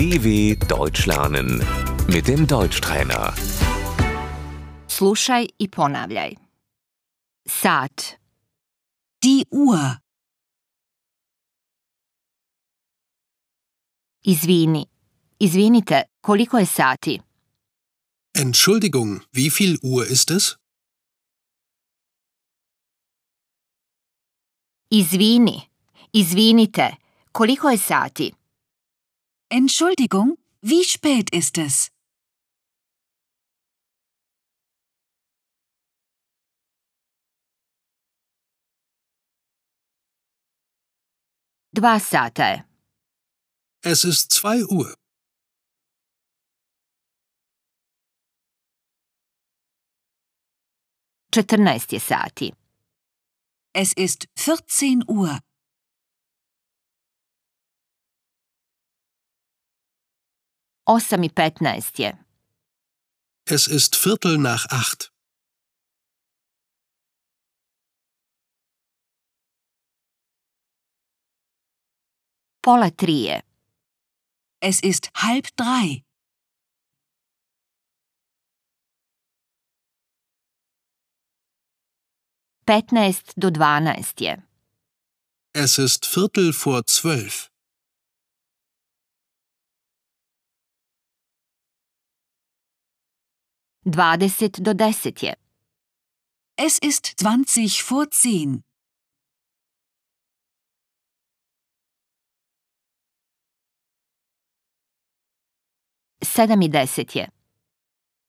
DW Deutsch lernen mit dem Deutschtrainer. Slušaj i ponavljaj. Sat, Die Uhr. izvini. Izvinite, koliko je sati? Entschuldigung, wie viel Uhr ist es? Izvini. Izvinite, koliko je sati? Entschuldigung, wie spät ist es? Sata je. Es ist zwei Uhr. Četrnaest je sati. Es ist 14 Uhr. Osam i petnaest je. Es ist Viertel nach acht. Pola tri je. Es ist halb drei. Petnaest do dvanaest je. Es ist Viertel vor zwölf. Dvadeset do deset je. Es ist 20 vor 10. Sedam i deset je.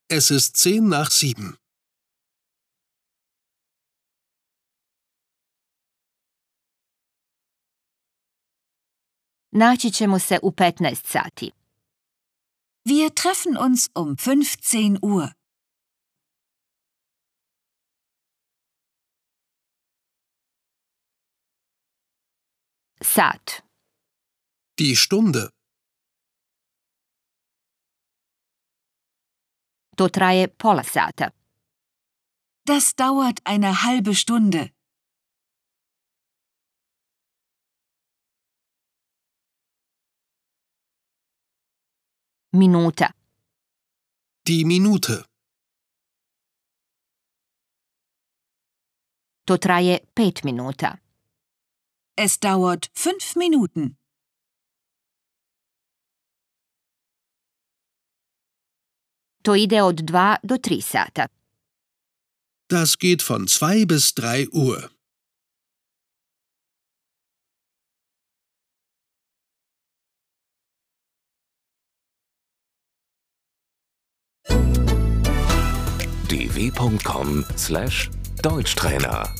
Es ist zehn nach sieben. Naći ćemo se u 15 sati. Wir treffen uns um 15 Uhr. Sat. Die Stunde. To traje pola sata. Das dauert eine halbe Stunde. Minuta. Die Minute. To traje pet minuta. Es dauert fünf Minuten. To ide od 2 do 3 sata. Das geht von zwei bis drei Uhr. dw.com/deutschtrainer